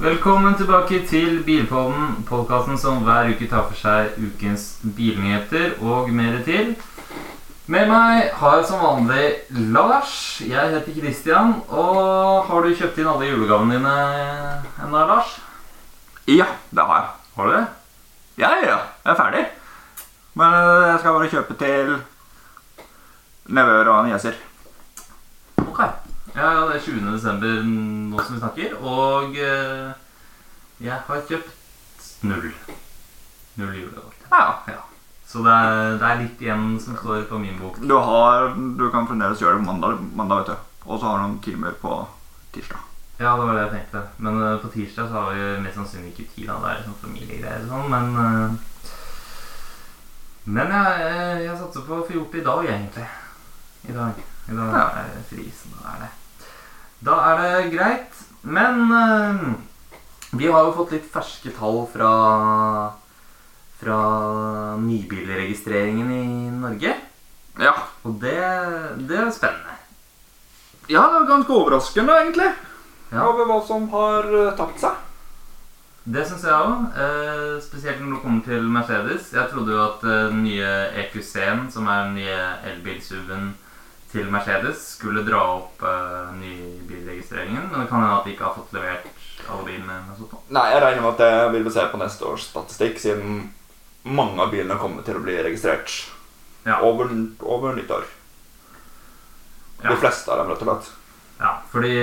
Velkommen tilbake til Bilpodden, podkasten som hver uke tar for seg ukens bilnyheter og mer til. Med meg har jeg som vanlig Lars. Jeg heter Christian. Og har du kjøpt inn alle julegavene dine ennå, Lars? Ja, det har jeg. Har du det? Ja, ja. Jeg er ferdig. Men øh, jeg skal bare kjøpe til nevøer og nieser. Ok. Ja, det er 20. desember nå som vi snakker, og eh, jeg har kjøpt null. Null julegave. Ja. Ja. Så det er, det er litt igjen som står på min bok. Du, har, du kan fremdeles gjøre det på mandag, mandag vet du. Og så har du noen timer på tirsdag. Ja, det var det jeg tenkte. Men uh, på tirsdag så har vi mest sannsynlig ikke tid. da. Det er sånn familiegreier og sånn, men uh, Men jeg, jeg, jeg satser på å få gjort det i dag, egentlig. I dag. I dag Ja. er det frisen. Da er det Da er det greit. Men eh, vi har jo fått litt ferske tall fra fra nybilregistreringen i Norge. Ja. Og det, det er spennende. ja, det er ganske overraskende, egentlig. Ja. Over hva som har øh, tapt seg. Det syns jeg òg. Eh, spesielt når det kommer til Mercedes. Jeg trodde jo at eh, den nye EQC-en, som er den nye elbil-SUV-en til Mercedes, skulle dra opp uh, nybilregistreringen. Men det kan hende at de ikke har fått levert alle bilene. Nei, jeg regner med at det vil vi se på neste års statistikk, siden mange av bilene kommer til å bli registrert Ja. over, over nyttår. Ja. De fleste av dem, rett og slett. Ja, fordi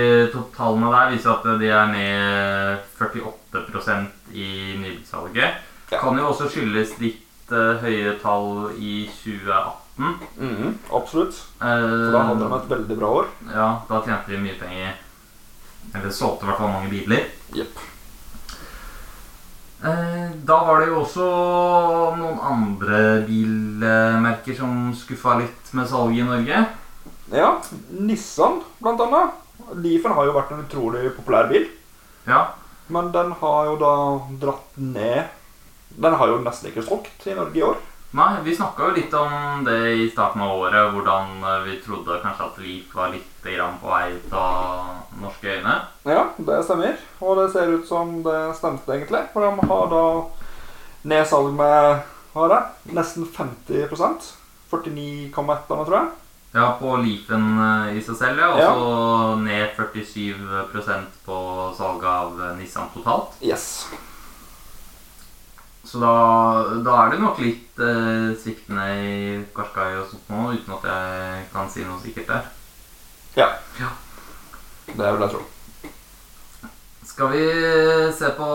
tallene der viser at de er ned 48% i nybilsalget. Ja. Kan jo også skyldes litt uh, høye tall i 2018. Mhm, absolutt. Eh, For da hadde de et veldig bra år. Ja, da tjente de mye penger. Eller solgte i hvert fall mange biler. Jepp. Eh, Da var det jo også noen andre bilmerker som skuffa litt med salget i Norge. Ja, Nissan blant annet. Leafen har jo vært en utrolig populær bil. Ja, Men den har jo da dratt ned Den har jo nesten ikke solgt i Norge i år. Nei, vi snakka jo litt om det i starten av året, hvordan eh, vi trodde kanskje at Leaf var litt på vei ut av norske øyne. Ja, det stemmer. Og det ser ut som det stemte, egentlig. For de har da nedsalg med hva er det? nesten 50 49,1 eller noe, tror jeg. Ja, på Leafen eh, i seg selv, ja. Og Ja. så ned 47% på salget av eh, Nissan totalt. Yes. Så da, da er det nok litt eh, sviktende i Qashqai og sånt nå, uten at jeg kan si noe sikkert der. Ja. Ja. Det vil jeg tro. Skal vi se på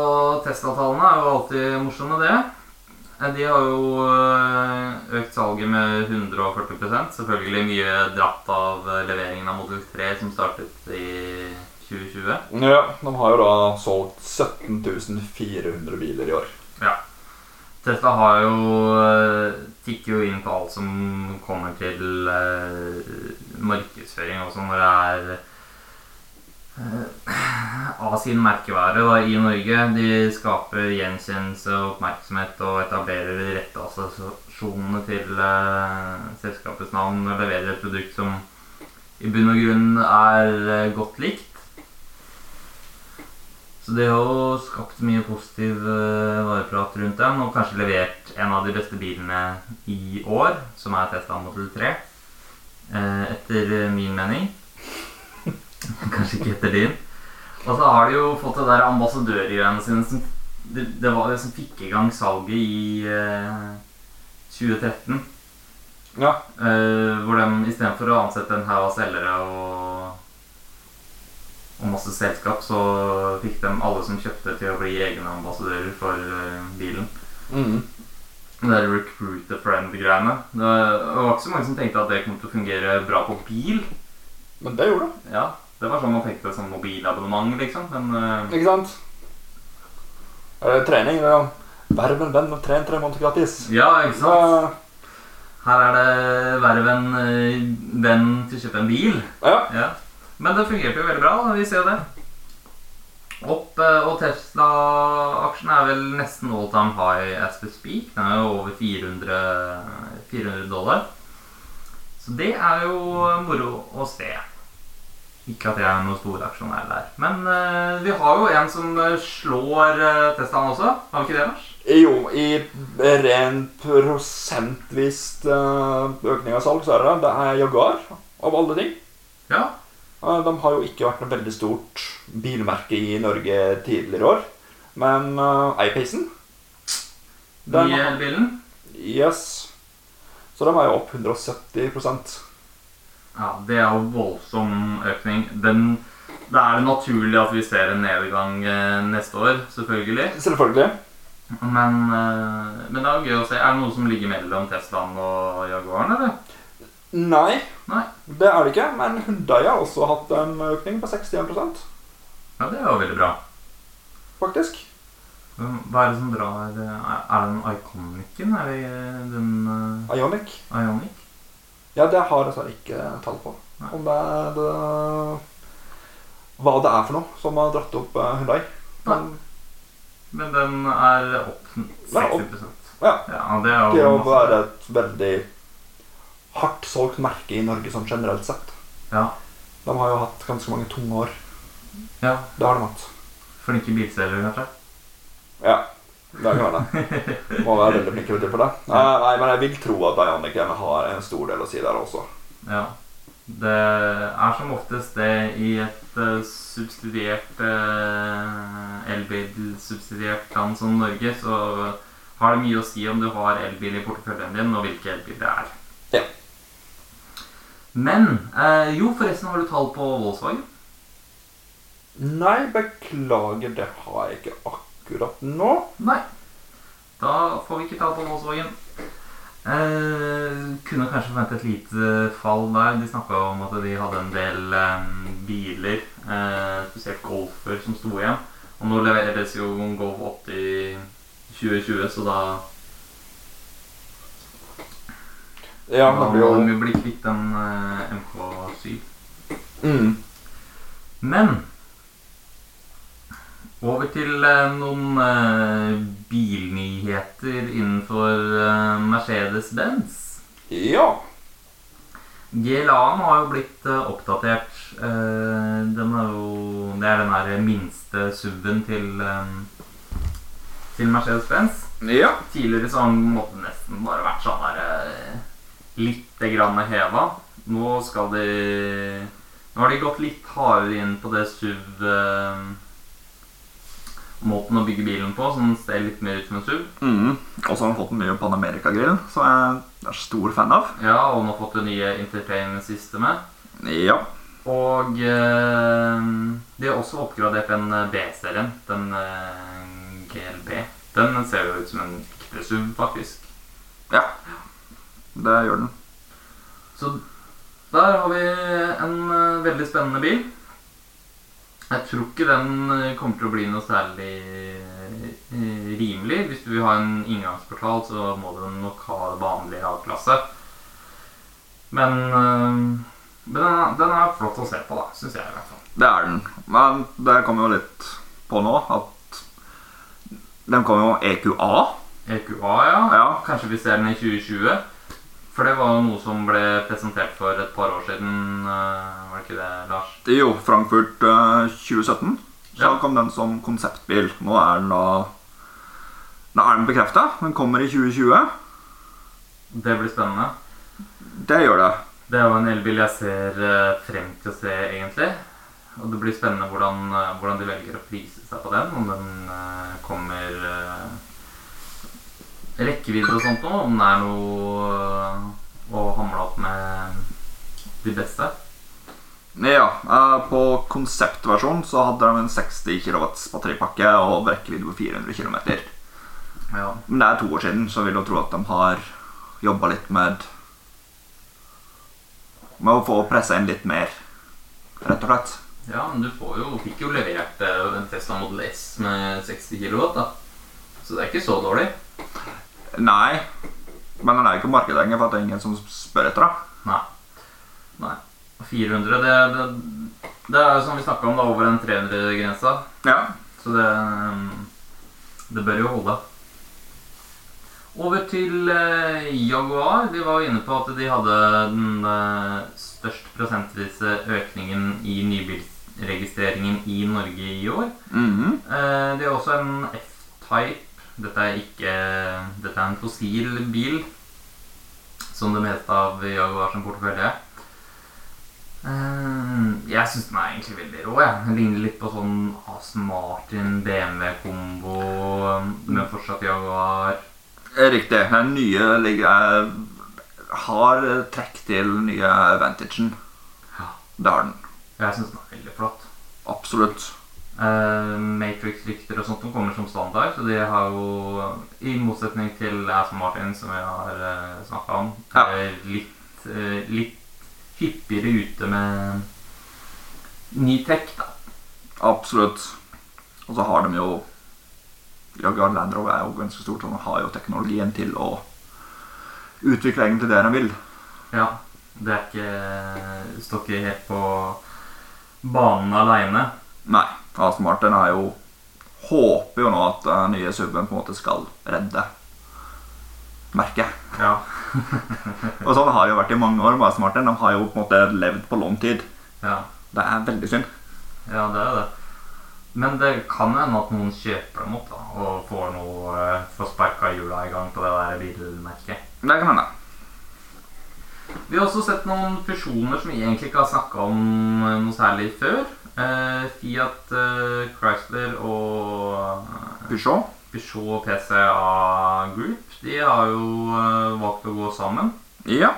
Tesla-tallene? er jo alltid morsomme, det. Eh, De har jo eh, økt salget med 140% Selvfølgelig mye dratt av eh, leveringen av Model 3 som startet i 2020. Ja, De har jo da solgt 17 400 biler i år. Ja. Tesla har jo eh, tikker jo inn på alt som kommer til eh, markedsføring også når det er eh, av sin merkevare da, i Norge. De skaper gjenkjennelse og oppmerksomhet og etablerer de rette assosiasjonene til selskapets navn og leverer et produkt som i bunn og grunn er godt likt. Så det har jo skapt mye positiv eh, vareprat rundt den, og kanskje levert en av de beste bilene i år, som er Tesla Model 3. eh, Etter min mening. kanskje ikke etter din. Og så har de jo fått det der ambassadørgreiene sine som det, det var det som fikk i gang salget i eh, 2013. Ja. Eh, hvor de istedenfor å ansette en haug av selgere og, og masse selskap, så fikk de alle som kjøpte, til å bli egne ambassadører for eh, bilen. Mm. Det der recruit a friend-greiene. Det var ikke så mange som tenkte at det kom til å fungere bra på bil. Men det gjorde det. Ja, Det var sånn man tenkte sånn mobilabonnement, liksom. Men eh, Ikke sant? Er det trening? Det er Verv en venn og tren tre måneder gratis. ja, ikke sant? Her er det verv en eh, venn til å kjøpe en bil. ja. Ja. Men det fungerte jo veldig bra. da, Vi ser jo det. Opp, eh, og Tesla-aksjen er vel nesten all time high as we speak. Den er jo over 400, 400 dollar. Så det er jo moro å se. Ikke at jeg er noen stor aksjonær der. Men uh, vi har jo en som eh, slår uh, Teslaen også. Har vi ikke det, Lars? Jo, i ren prosentvis uh, økning av salg, så er det det er Jaguar, av alle ting. Ja. De har jo ikke vært noe veldig stort bilmerke i Norge tidligere år. Men uh, iPacen Den Nye bilen? elbilen. Yes. Så de er jo opp 170% Ja, det er jo voldsom økning. Den, det er naturlig at vi ser en nedgang eh, neste år, selvfølgelig. Selvfølgelig. Men, eh, men det er jo gøy å se. Er det noe som ligger mellom Teslaen og Jaguaren, eller? Nei, Nei. det er det ikke. Men Hyundai har også hatt en økning på 61% Ja, det er jo veldig bra. faktisk. Hva er det som drar eh, Er det den Iconicen? Er det eh, den uh, Ionic. Ionic? Ja, det har jeg dessverre ikke tall på. Nei. Om det er det, hva det er for noe som har dratt opp eh, Hyundai. Men Men den er opp 60 Ja, opp. Ja, Ja. det er det jo å være et veldig hardt solgt merke i Norge sånn generelt sett. Ja. De har jo hatt ganske mange tunge år. ja. Det har de hatt. Flinke bilselgere, kanskje? Ja, det kan være det. Må være veldig flinke til det. Nei, nei, men jeg vil tro at Ionic har en stor del å si der også. Ja. Det er som oftest det i et eh, subsidiert uh, elbil-subsidiert land som Norge, så har det mye å si om du har elbil i porteføljen din, og hvilke elbil det er. Men eh, Jo, forresten, har du tall på Volkswagen? Nei, beklager, det har jeg ikke akkurat nå. Nei. Da får vi ikke tall på Volkswagen. Eh, kunne kanskje forvente et lite fall der. De snakka om at de hadde en del eh, biler, eh, spesielt Golfer, som sto igjen. Og nå leveres jo Golf 80 i 2020, så da Ja, da blir jo blitt jo bli kvitt den uh, MK7. mm. Men over til uh, noen uh, bilnyheter innenfor eh, Mercedes-Benz. Ja. GLA-en har jo blitt eh, oppdatert. Eh, den er jo, det er den der minste subben til, eh, til Mercedes-Benz. Ja. Tidligere så har den nesten bare vært sånn der grann heva. Nå skal de Nå har de gått litt hardere inn på det SUV eh, Måten å bygge bilen på, som ser litt mer ut som en SUV. Mm. Og så har han fått den nye Pan-America-grillen, som jeg er stor fan av. Ja, og nå har fått det nye entertainment-systemet. Ja. Og eh, de har også oppgradert den eh, B-serien, den eh, GLB. Den ser jo ut som en ekte SUV, faktisk. Ja. Det gjør den. Så der har vi en eh, veldig spennende bil. Jeg tror ikke den eh, kommer til å bli noe særlig eh, rimelig. Hvis du vil ha en inngangsportal, så må du nok ha det vanlige A-klasse. Men, men den, er, den er flott å se på, da, syns jeg i hvert fall. Det er den. Men det kommer jo litt på nå at Den kommer jo EQA. EQA, ja. Ja. Kanskje vi ser den i 2020. For det var noe som ble presentert for et par år siden. eh, Var det ikke det, Lars? Jo, Frankfurt eh, 2017. Så Ja. kom den som konseptbil. Nå er den da Nå er den bekrefta. Den kommer i 2020. Det blir spennende. Det gjør det. Det er jo en elbil jeg ser eh, frem til å se, egentlig. Og det blir spennende hvordan, eh, hvordan de velger å prise seg på den. Om den eh, kommer eh, rekkevidde og sånt noe. Om det er noe å hamle opp med de beste. Ja, eh, På konseptversjonen så hadde de en 60 kW batteripakke og rekkevidde på 400 km. Ja. Men det er to år siden, så vil jeg tro at de har jobba litt med Med å få pressa inn litt mer, rett og slett. ja, men du får jo, fikk jo levert eh, en Tesla Model S med 60 kW, da. Så det er ikke så dårlig. Nei, men den er ikke på markedet lenger, for at det er ingen som spør etter det. Nei. Nei. 400, det, det, det er som vi snakka om, da, over den 300-grensa. Ja. Så det, det bør jo holde. Over til eh, Jaguar. Vi var jo inne på at de hadde den eh, størst prosentvise økningen i nybilsregistreringen i Norge i år. Mhm. Eh, de har også en F-type. Dette er ikke Dette er en fossil bil, som det meste av Jaguar som portefølje. Eh, jeg syns den er egentlig veldig rå. Jeg. Den ligner litt på sånn Aston Martin BMW-kombo, men fortsatt Jaguar. Riktig. Den nye ligger, har trekk til den nye Vantagen. Ja. Det har den. Jeg syns den er veldig flott. Absolutt. Eh, Matrix-rykter og sånt de kommer som standard, så de har jo, i motsetning til Aston Martin, som vi har uh, snakka om, Ja. er litt, uh, litt hyppigere ute med ny tech, da. Absolutt. Og så har de jo Jaguar Land Rover er jo ganske stort, og de har jo teknologien til å utvikle egentlig det de vil. Ja. Det er ikke Står ikke helt på banen aleine. Nei. Aston Martin er jo Håper jo nå at den nye Suben på en måte skal redde merket. Ja. Og sånn har det jo vært i mange år med Aston Martin. De har jo på en måte levd på lånt tid. ja. Det er veldig synd. Ja, det er det. Men det kan hende at noen kjøper dem opp da, og får, noe, eh, får sparka hjula i gang på det der bilmerket. Det kan hende. Vi har også sett noen fusjoner som vi egentlig ikke har snakka om eh, noe særlig før. Eh, Fiat uh, Chrysler og eh, Peugeot. Peugeot PCA Group de har jo valgt å gå sammen Ja.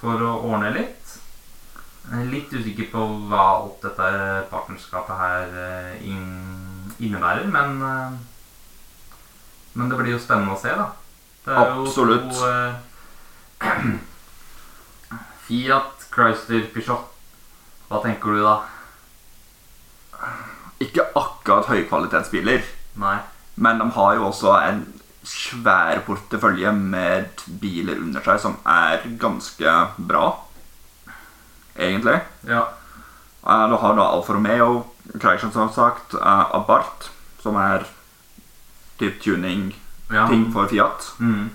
for å ordne litt. Jeg er litt usikker på hva alt dette partnerskapet her inn, innebærer, men Men det blir jo spennende å se, da. Absolutt. to, uh, Fiat, Chrysler, Peugeot. Hva tenker du da? Akkurat høykvalitetsbiler, Nei. men de har jo også en svær portefølje med biler under seg som er ganske bra, egentlig. Ja. Eh, Du har da Alfa Romeo, Chrysler som sagt, eh, Abarth, som er typ tuning-ting ja. for Fiat. Mm.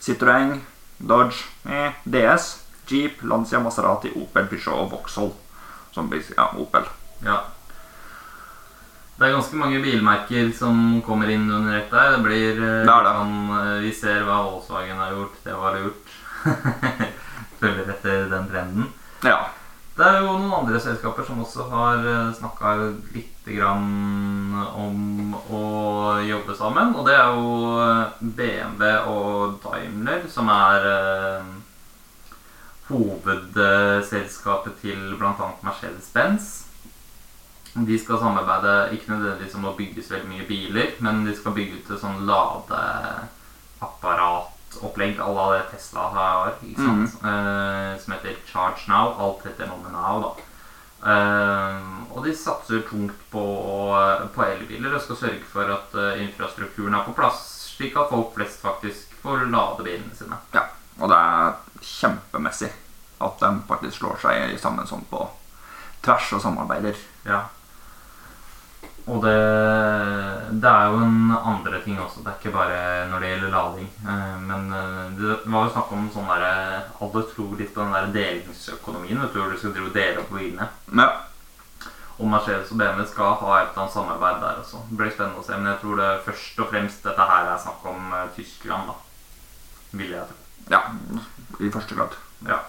Citroën, Dodge, eh, DS, Jeep, Lancia, Maserati, Opel, Peugeot og Vauxhall. Som ja, Opel. Ja. Det er ganske mange bilmerker som kommer inn under ett der. Det blir eh, Det det. sånn eh, Vi ser hva Volkswagen har gjort. Det var lurt. Følger etter den trenden. Ja. Det er jo noen andre selskaper som også har snakka litt grann om å jobbe sammen. Og det er jo eh, BMW og Daimler som er eh, hovedselskapet til bl.a. Mercedes-Benz. De skal samarbeide ikke nødvendigvis om å bygge så veldig mye biler, men de skal bygge ut et sånn ladeapparatopplegg à la det Tesla har, ikke sant? Eh, som heter Charge Now. Alt heter noe med Now, da. Uh, og de satser tungt på, på elbiler og skal sørge for at uh, infrastrukturen er på plass, slik at folk flest faktisk får lade bilene sine. ja. Og det er kjempemessig at de faktisk slår seg sammen sånn på tvers og samarbeider. Ja. Og det, det er jo en andre ting også. Det er ikke bare når det gjelder lading. Eh, Men eh, det var jo snakk om sånn derre Alle tror litt på den der delingsøkonomien. Vet du hvor du skal drive og dele opp bilene. Ja. Og Mercedes og BMW skal ha et eller annet samarbeid der også. Det blir spennende å se. Men jeg tror det først og fremst dette her er snakk om eh, Tyskland, da. Vil jeg tro. ja. I første grad. Ja.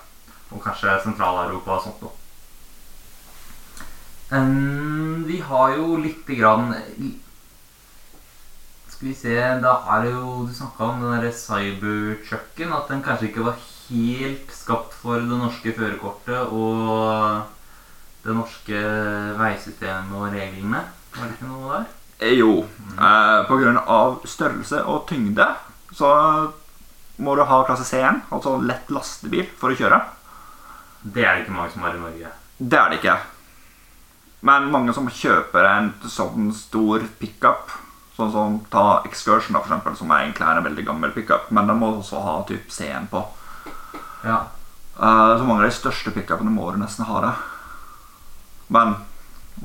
Og kanskje Sentral-Europa og sånt noe. Em, vi har jo lite grann Skal vi se Da er det jo Du snakka om den derre cybertrucken. At den kanskje ikke var helt skapt for det norske førerkortet og det norske veisystemet og reglene. Var det ikke noe der? Eh, Jo. Eh, på grunn av størrelse og tyngde så må du ha klasse C1, altså lett lastebil, for å kjøre. Det er det ikke mange som har i Norge. Det er det ikke. Men mange som kjøper en sånn stor pickup, sånn som ta Excursion, da, for eksempel, som egentlig er en veldig gammel pickup, men den må også ha typ C1 på. Ja. Eh, så mange av de største pickupene må du nesten ha det. Men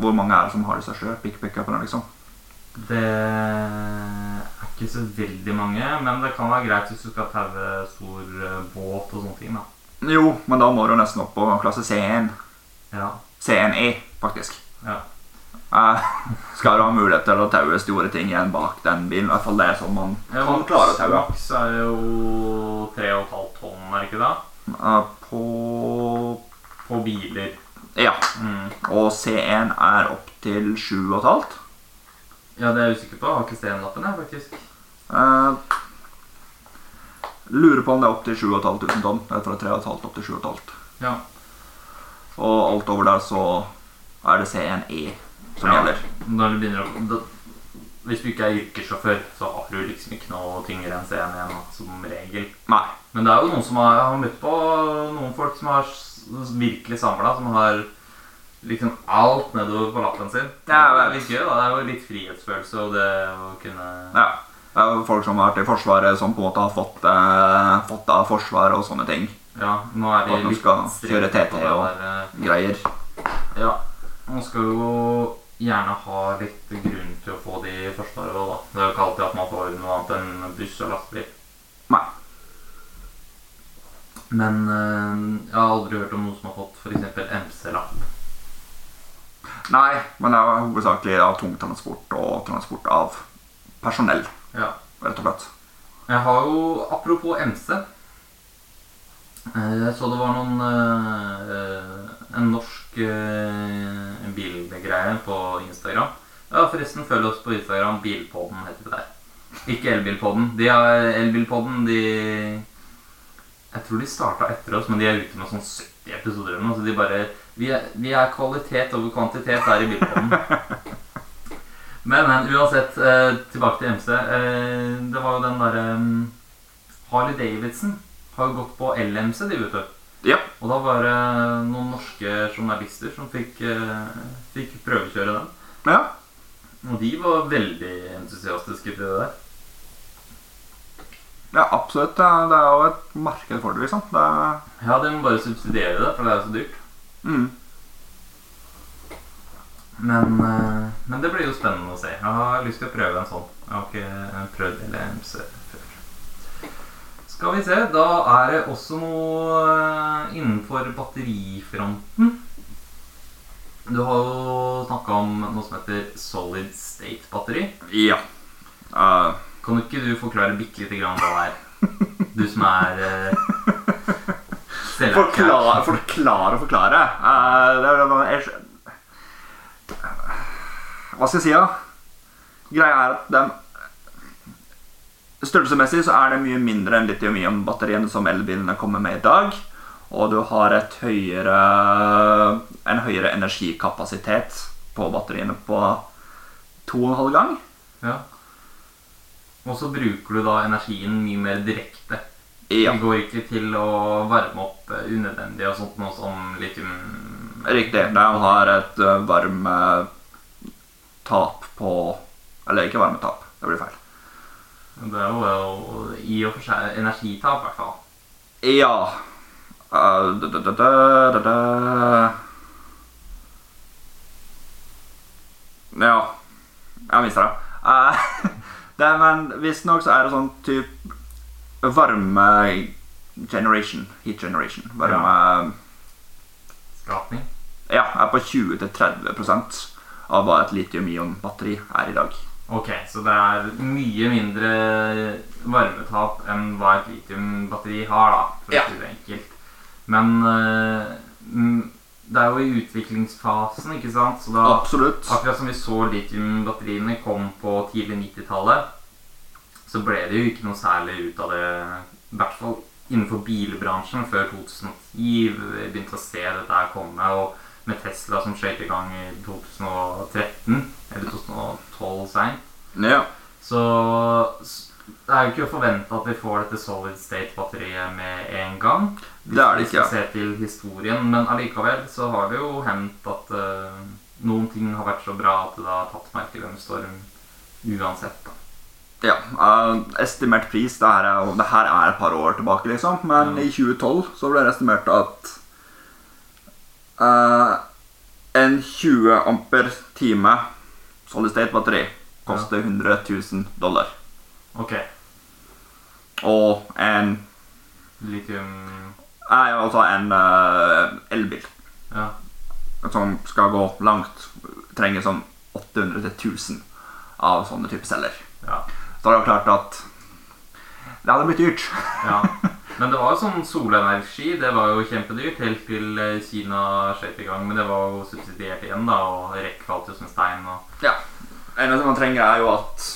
hvor mange er det som har de største pick-pickupene, liksom? Det er ikke så veldig mange, men det kan være greit hvis du skal taue stor eh, båt og sånne ting. da. Jo, men da må du nesten opp på klasse C1. Ja. C1E, faktisk. Ja. Skal du ha mulighet til å taue store ting igjen bak den bilen? I hvert fall det er sånn man kan klare å taue. Max er jo 3,5 tonn, er det ikke det? På På biler. Ja. Mm. Og C1 er opp til 7,5. Ja, det er jeg usikker på. Jeg har ikke CN-lappen, jeg, faktisk. Eh, lurer på om det er opp til 7500 tonn. Det er fra 3,5 opp til 7,5. Ja. Og alt over der så er det C1E som Ja. gjelder. Når du begynner å da, Hvis du ikke er yrkessjåfør, så har du liksom ikke noe tyngre enn C1E som regel. Nei. Men det er jo noen som har, jeg har møtt på noen folk som har virkelig samla, som har liksom alt nedover på lappen sin. Det er litt gøy, da. Det er jo litt frihetsfølelse og det å kunne Ja. Det er jo folk som har vært i Forsvaret, som på en måte har fått, eh, fått av Forsvaret og sånne ting. Ja, nå er At vi man litt skal kjøre TT og- der, og Greier. Ja. Man skal jo gjerne ha litt grunn til å få de i Forsvaret òg, da. Det er jo ikke alltid at man får noe annet enn buss og lastebil. Nei. Men eh, jeg har aldri hørt om noen som har fått f.eks. MC-lapp. Nei, men det er hovedsakelig av tungtransport og transport av personell, Ja. rett og slett. Jeg har jo, apropos MC eh, Jeg så det var noen eh, En norsk eh, bilgreie på Instagram. Ja, forresten, følg oss på Instagram. Bilpodden heter det der. Ikke Elbilpodden. De har Elbilpodden, de Jeg tror de starta etter oss, men de er ute med sånn 70 episoder eller noe. Så de bare Vi er, vi er kvalitet over kvantitet der i Bilpodden. Men, men uansett, eh, tilbake til MC. Eh, det var jo den derre Harley Davidson har jo gått på LMC, de, vet du. Ja. Og da var det noen norske journalister som fikk, eh, fikk prøvekjøre den. Ja. Og de var veldig entusiastiske til det der. ja, absolutt. Det er, det jo et marked for det, liksom. Det er, Ja, de må bare subsidiere det, for det er jo så dyrt. mm. Men, eh, men det blir jo spennende å se. Jeg har lyst til å prøve en sånn. Jeg har ikke prøvd LMC. Skal vi se. Da er det også noe eh, innenfor batterifronten. Du har jo snakka om noe som heter solid state batteri. Ja. Uh, Kan ikke du forklare bitte lite grann hva det er? Du som er uh, forklare, forklare og forklare. Eh, det er, hva skal jeg si, da? Greia er at den Størrelsesmessig så er det mye mindre enn litium-ion-batteriene som elbilene kommer med i dag. Og du har høyere, en høyere energikapasitet på batteriene på to og en halv gang. Ja. Og så bruker du da energien mye mer direkte. Ja, Det går ikke til å varme opp eh, unødvendig og sånt noe som litium riktig. De har et eh, varmetap på Eller ikke varmetap, det blir feil. Det er jo i og for seg energitap, i hvert fall. Ja Uh, da, da, da, da, da, da. Ja Jeg mista det. Uh, det. Men visstnok så er det sånn type varme generation. Heat generation. Varme Skapning. Ja, er på 20-30 av hva et litium-ion-batteri er i dag. Ok, så det er mye mindre varmetap enn hva et litiumbatteri har, da, for Ja. å si det enkelt. Men mm, det er jo i utviklingsfasen, ikke sant? Så da, Absolutt. akkurat som vi så litiumbatteriene kom på tidlig 90-tallet, så ble det jo ikke noe særlig ut av det, i hvert fall innenfor bilbransjen, før 2010 vi begynte å se dette komme, og med Tesla som skjøt i gang i 2013, eller 2012 seint. Ja. Så det er jo ikke å forvente at vi får dette solid state-batteriet med en gang. Hvis Det er det vi skal ikke. se til historien, Men allikevel så har det jo hendt at uh, noen ting har vært så bra at det har tatt markedet med storm uansett. da. Ja, Uh, Estimert pris det her, er, det her er et par år tilbake, liksom. Men Ja. i 2012 så ble det estimert at eh, en 20 amper time solid state batteri koster 100 000 dollar. Ok. Og en Litium Nei, altså en uh, elbil Ja. som skal gå langt. Trenger sånn 800 til 1000 av sånne type celler. ja. Så det er klart at det hadde blitt dyrt. Ja. Men det var jo sånn solenergi. Det var jo kjempedyrt helt til eh, Kina skjøt i gang. Men det var jo subsidiert igjen, da, og REC falt jo som en stein. Og... Ja. Eneste man trenger, er jo at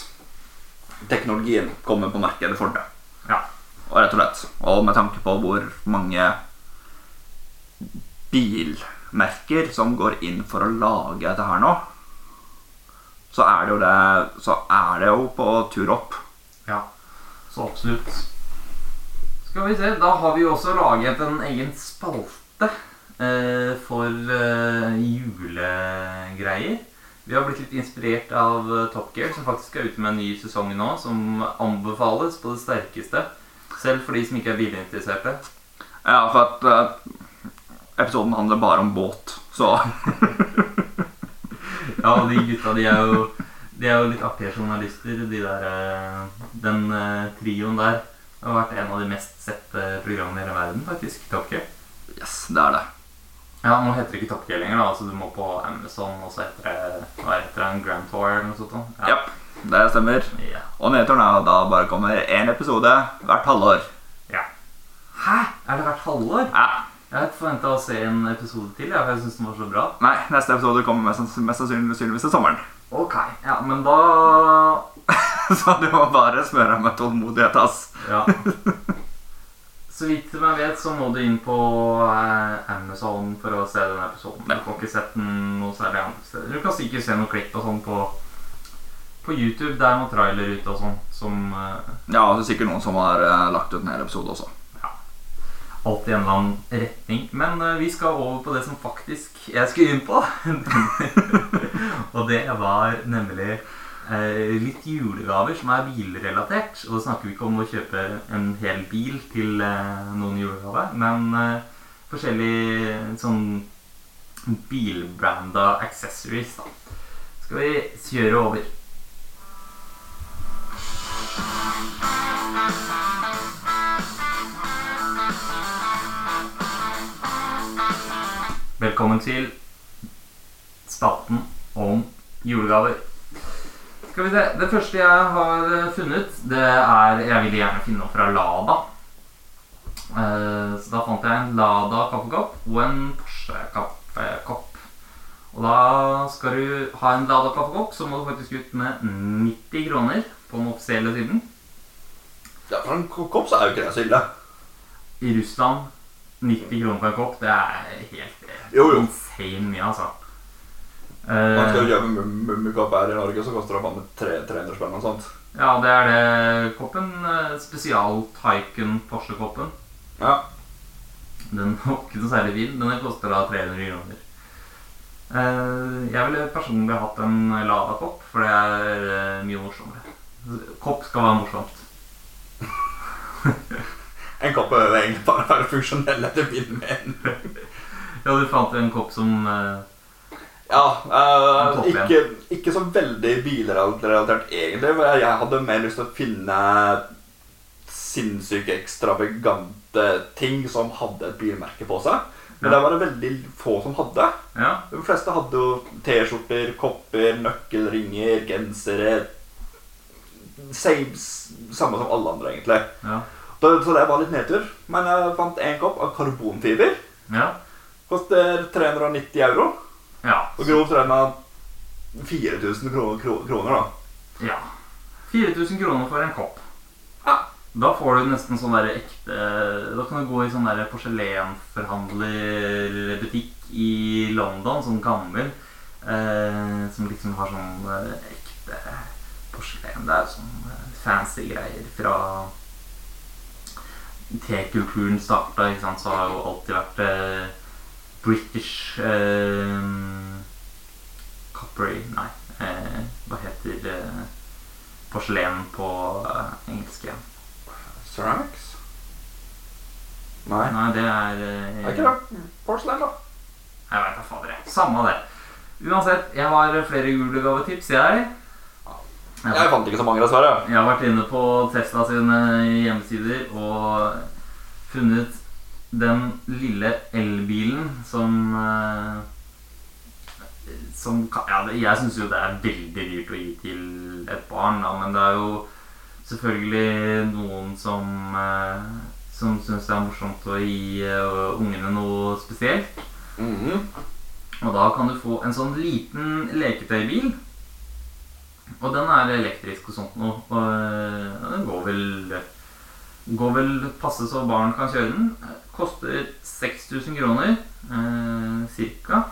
teknologien kommer på markedet for det. Ja. Og rett og slett. Og med tanke på hvor mange bilmerker som går inn for å lage dette her nå, så er det jo det Så er det jo på tur opp. Ja, så absolutt. Skal vi se, da har vi jo også laget en egen spalte eh, for eh, julegreier. Vi har blitt litt inspirert av eh, Top Gear, som faktisk er ute med en ny sesong nå, som anbefales på det sterkeste. Selv for de som ikke er bilinteresserte. Ja, for at eh, episoden handler bare om båt, så Ja, og de gutta, de er jo, de er jo litt artige journalister, de der eh, Den eh, trioen der. Det har vært en av de mest sette programmene i hele verden, faktisk. Top Gear. Yes, det er det. Ja, nå heter det ikke Top Gear lenger, da. Altså, du må på Amazon, og så heter det Hva heter det? En Grand Tour eller noe sånt? da? Ja, det stemmer. Yeah. Og nedturen er at da bare kommer én episode hvert halvår. ja. Hæ? Er det hvert halvår? Ja. Jeg hadde forventa å se en episode til, ja, for jeg synes den var så bra. Nei, neste episode kommer mest, mest sannsynligvis til sommeren. Ok, ja, men da Så du må bare smøre med tålmodighet, ass. Ja. Så vidt jeg vet, så må du inn på eh, Amazon for å se den episoden. Du får ikke sett den noe særlig andre steder. Du kan sikkert se noen klipp og sånn på, på YouTube. Det er noen trailer ute og sånn som eh, Ja, det er sikkert noen som har eh, lagt ut en hel episode også. alt i en eller annen retning. Men uh, vi skal over på det som faktisk jeg skulle inn på. og det var nemlig litt julegaver som er bilrelatert. Og da snakker vi ikke om å kjøpe en hel bil til eh, noen julegave, men eh, forskjellige sånn bilbranda accessories. da. Skal vi kjøre over. Velkommen til spalten om julegaver. Skal vi se. Det første jeg har eh, funnet, det er Jeg ville gjerne finne noe fra Lada. Eh, Så da fant jeg en Lada kaffekopp og en Porsche kaffekopp. Og da skal du ha en Lada kaffekopp, så må du faktisk ut med 90 kroner på den offisielle siden. Ja, for en kopp så er jo ikke det så ille. I Russland 90 kroner for en kopp, det er helt Jo, jo. insane mye, altså. Man skal Eh, jo kjøpe mummikopp her i Norge, så koster det faen meg tre- 300 spenn og sånt. ja, det er det koppen. eh, Spesial Tycoon Porsche-koppen. Ja. Den var ikke noe særlig fin. Den koster da 300 kroner. Eh, Jeg ville personlig hatt en Lada-kopp, for det er eh, mye morsommere. Kopp skal være morsomt. En kopp er egentlig bare være funksjonell etter min mening. Ja, du fant en kopp som eh, Ja, igjen. ikke, ikke så veldig bilrelatert egentlig. For jeg hadde mer lyst til å finne sinnssyke, ekstravagante ting som hadde et bilmerke på seg. Men Ja. det var det veldig få som hadde. Ja. De fleste hadde jo T-skjorter, kopper, nøkkelringer, gensere Same, samme som alle andre, egentlig. Ja. Så det var litt nedtur. Men jeg fant en kopp av karbonfiber. Ja. Koster 390 euro. Ja. Og grovt regna 4000 kroner, kro kroner, da. Ja. 4000 kroner for en kopp. Ja. Da får du nesten sånn der ekte Da kan du gå i sånn der porselenforhandlerbutikk i London, sånn gammel, eh, som liksom har sånn eh, ekte porselen. Det er sånn eh, fancy greier fra T-kulturen starta, ikke sant, så har jo alltid vært eh, British eh, Coppery Nei, eh, hva heter eh, porselen på eh, engelsk igjen? Ceramics? Nei. Nei, det er eh, Er ikke det porselen, da? Jeg veit da fader, jeg. Samme det. Uansett, jeg har flere julegavetips, jeg. Jeg fant ikke så mange, dessverre. Jeg har vært inne på Tesla sine hjemmesider og funnet den lille elbilen som eh, Som ja, Jeg syns jo det er veldig dyrt å gi til et barn, da, men det er jo selvfølgelig noen som eh, som syns det er morsomt å gi uh, ungene noe spesielt. Mhm. Og da kan du få en sånn liten leketøybil. Og den er elektrisk og sånt noe. Og øh, den går vel Går vel passe så barn kan kjøre den. Koster 6000 kroner eh, cirka.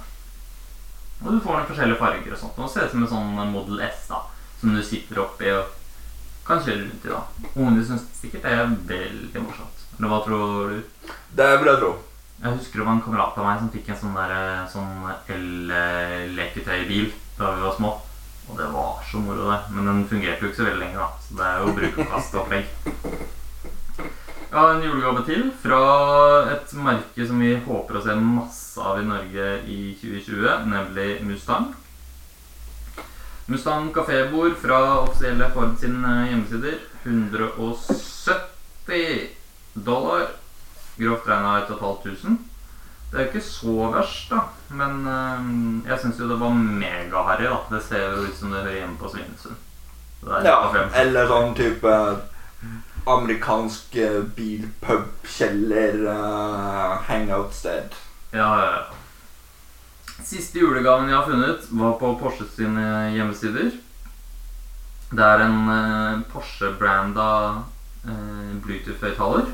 Og du får noen forskjellige farger og sånt. Og ser ut som en sånn Model S da som du sitter oppi og kan kjøre rundt i. da Ungene syns sikkert det er veldig morsomt. Eller hva tror du? Det vil jeg tro. Jeg husker det var en kamerat av meg som fikk en sånn, der, sånn el-leketøybil da vi var små. Og det var så moro, det. Men den fungerte jo ikke så veldig lenge, da. Så det er jo bruk og kast-opplegg. Har en julegave til fra et merke som vi håper å se masse av i Norge i 2020, nemlig Mustang. Mustang kafébord fra offisielle Ford sine hjemmesider. 170 dollar. Grovt regna 1500. Det er jo ikke så verst, da. Men øhm, jeg syns jo det var megaharry. da. Det ser jo ut som det hører hjemme på Svinesund. Ja, eller sånn type amerikansk eh, bilpub, kjeller, eh. Ja, ja, ja. Siste julegaven jeg har funnet, var på Porsche sine hjemmesider. Det er en uh, Porsche-branda eh, Bluetooth-høyttaler.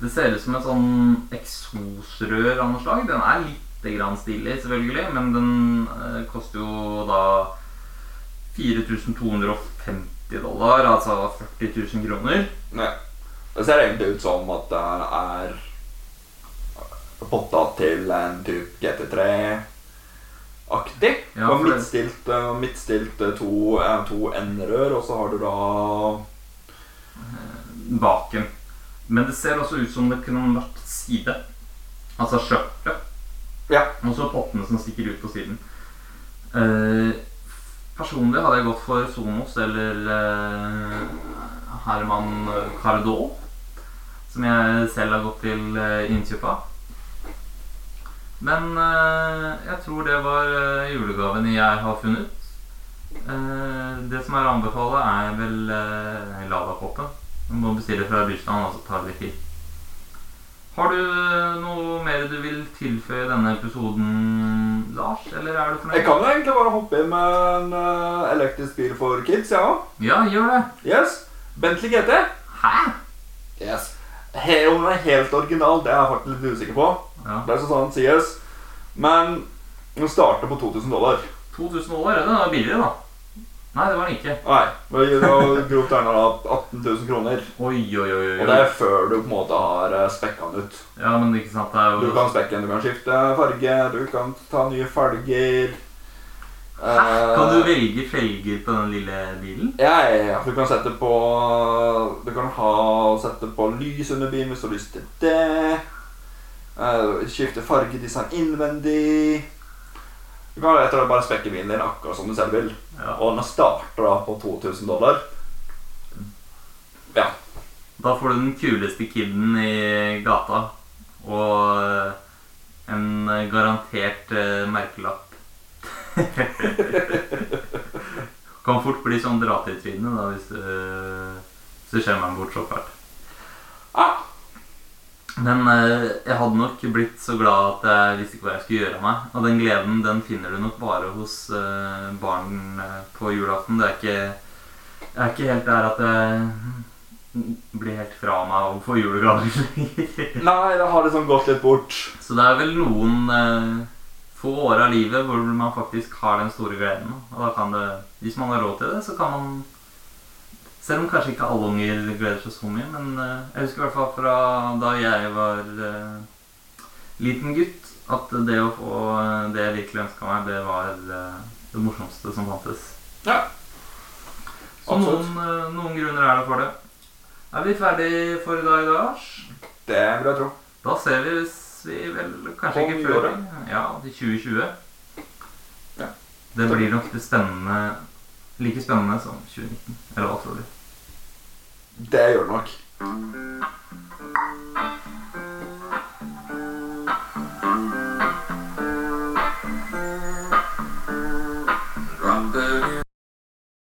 Det ser ut som et sånn eksosrør av noe slag. Den er litt grann stilig, selvfølgelig, men den eh, koster jo da 4250 dollar, altså 40 000 kroner. Nei. Det ser egentlig ut som at det er potta til en type GT3-aktig. Ja, og midtstilt, eh, midtstilt eh, to, eh, to N-rør, og så har du da baken. Men det ser også ut som det kunne vært side. Altså skjørtet. Ja. Og så pottene som stikker ut på siden. Eh, personlig hadde jeg gått for Sonos eller eh, Herman Cardot. Som jeg selv har gått til eh, innkjøp av. Men eh, jeg tror det var eh, julegaven jeg har funnet. Eh, det som er å anbefale, er vel eh, Lavakoppen. Du må bestille fra Russland, og så tar det litt tid. Har du noe mer du vil tilføye denne episoden, Lars? Eller er du fornøyd? Jeg kan jo egentlig bare hoppe inn med en eh, elektrisk bil for kids, jeg ja. Ja, gjør det. Yes. Bentley GT. Hæ? Yes. He- Om den er helt original, det er jeg faktisk litt usikker på. Ja. Det er så sant sies. Men den starter på 2000 dollar. 2000 dollar, den er billigere, da. Nei, det var den ikke. Nei, det var jo grovt regna da 18 000 kroner. Oi, oi, oi. oi. Og det er før du på en måte har eh, spekka den ut. Ja, men ikke sant, det er Du kan spekke den, du kan skifte farge, du kan ta nye felger. Hæ? Eh, Kan du velge felger på den lille bilen? Ja, ja, ja. Du kan sette på Du kan ha, sette på lys under bilen hvis du har lyst til det. Eh, skifte fargedesign innvendig. Du kan rett og slett bare spekke bilen din akkurat som du selv vil. Ja. Og den starter da på 2000 dollar. Ja. Da får du den kuleste kiden i gata. Og eh, en garantert eh, merkelapp. kan fort bli sånn dra til trynet da, hvis hvis du skjemmer den bort så fælt. Ah, Men eh, jeg hadde nok blitt så glad at jeg visste ikke hva jeg skulle gjøre av meg. Og den gleden den finner du nok bare hos eh, barn eh, på julaften. Det er ikke, jeg er ikke helt der at jeg blir helt fra meg å få julegaver. nei, det har liksom gått litt bort. så det er vel noen få år av livet hvor man faktisk har den store gleden. Og da kan det, hvis man har råd til det, så kan man Selv om kanskje ikke alle unger gleder seg så mye, men eh, jeg husker i hvert fall fra da jeg var eh, liten gutt, at det å få eh, det jeg virkelig ønska meg, det var det morsomste som fantes. Ja. Så Absolutt. noen, noen grunner er det for det. Er vi ferdig for i dag, Lars? Det vil jeg tro. Da ser vi hvis vi vel kanskje På ikke før. Ja, til 2020. Ja. Det blir nok det spennende like spennende som 2019? Eller hva tror du? Det gjør det nok.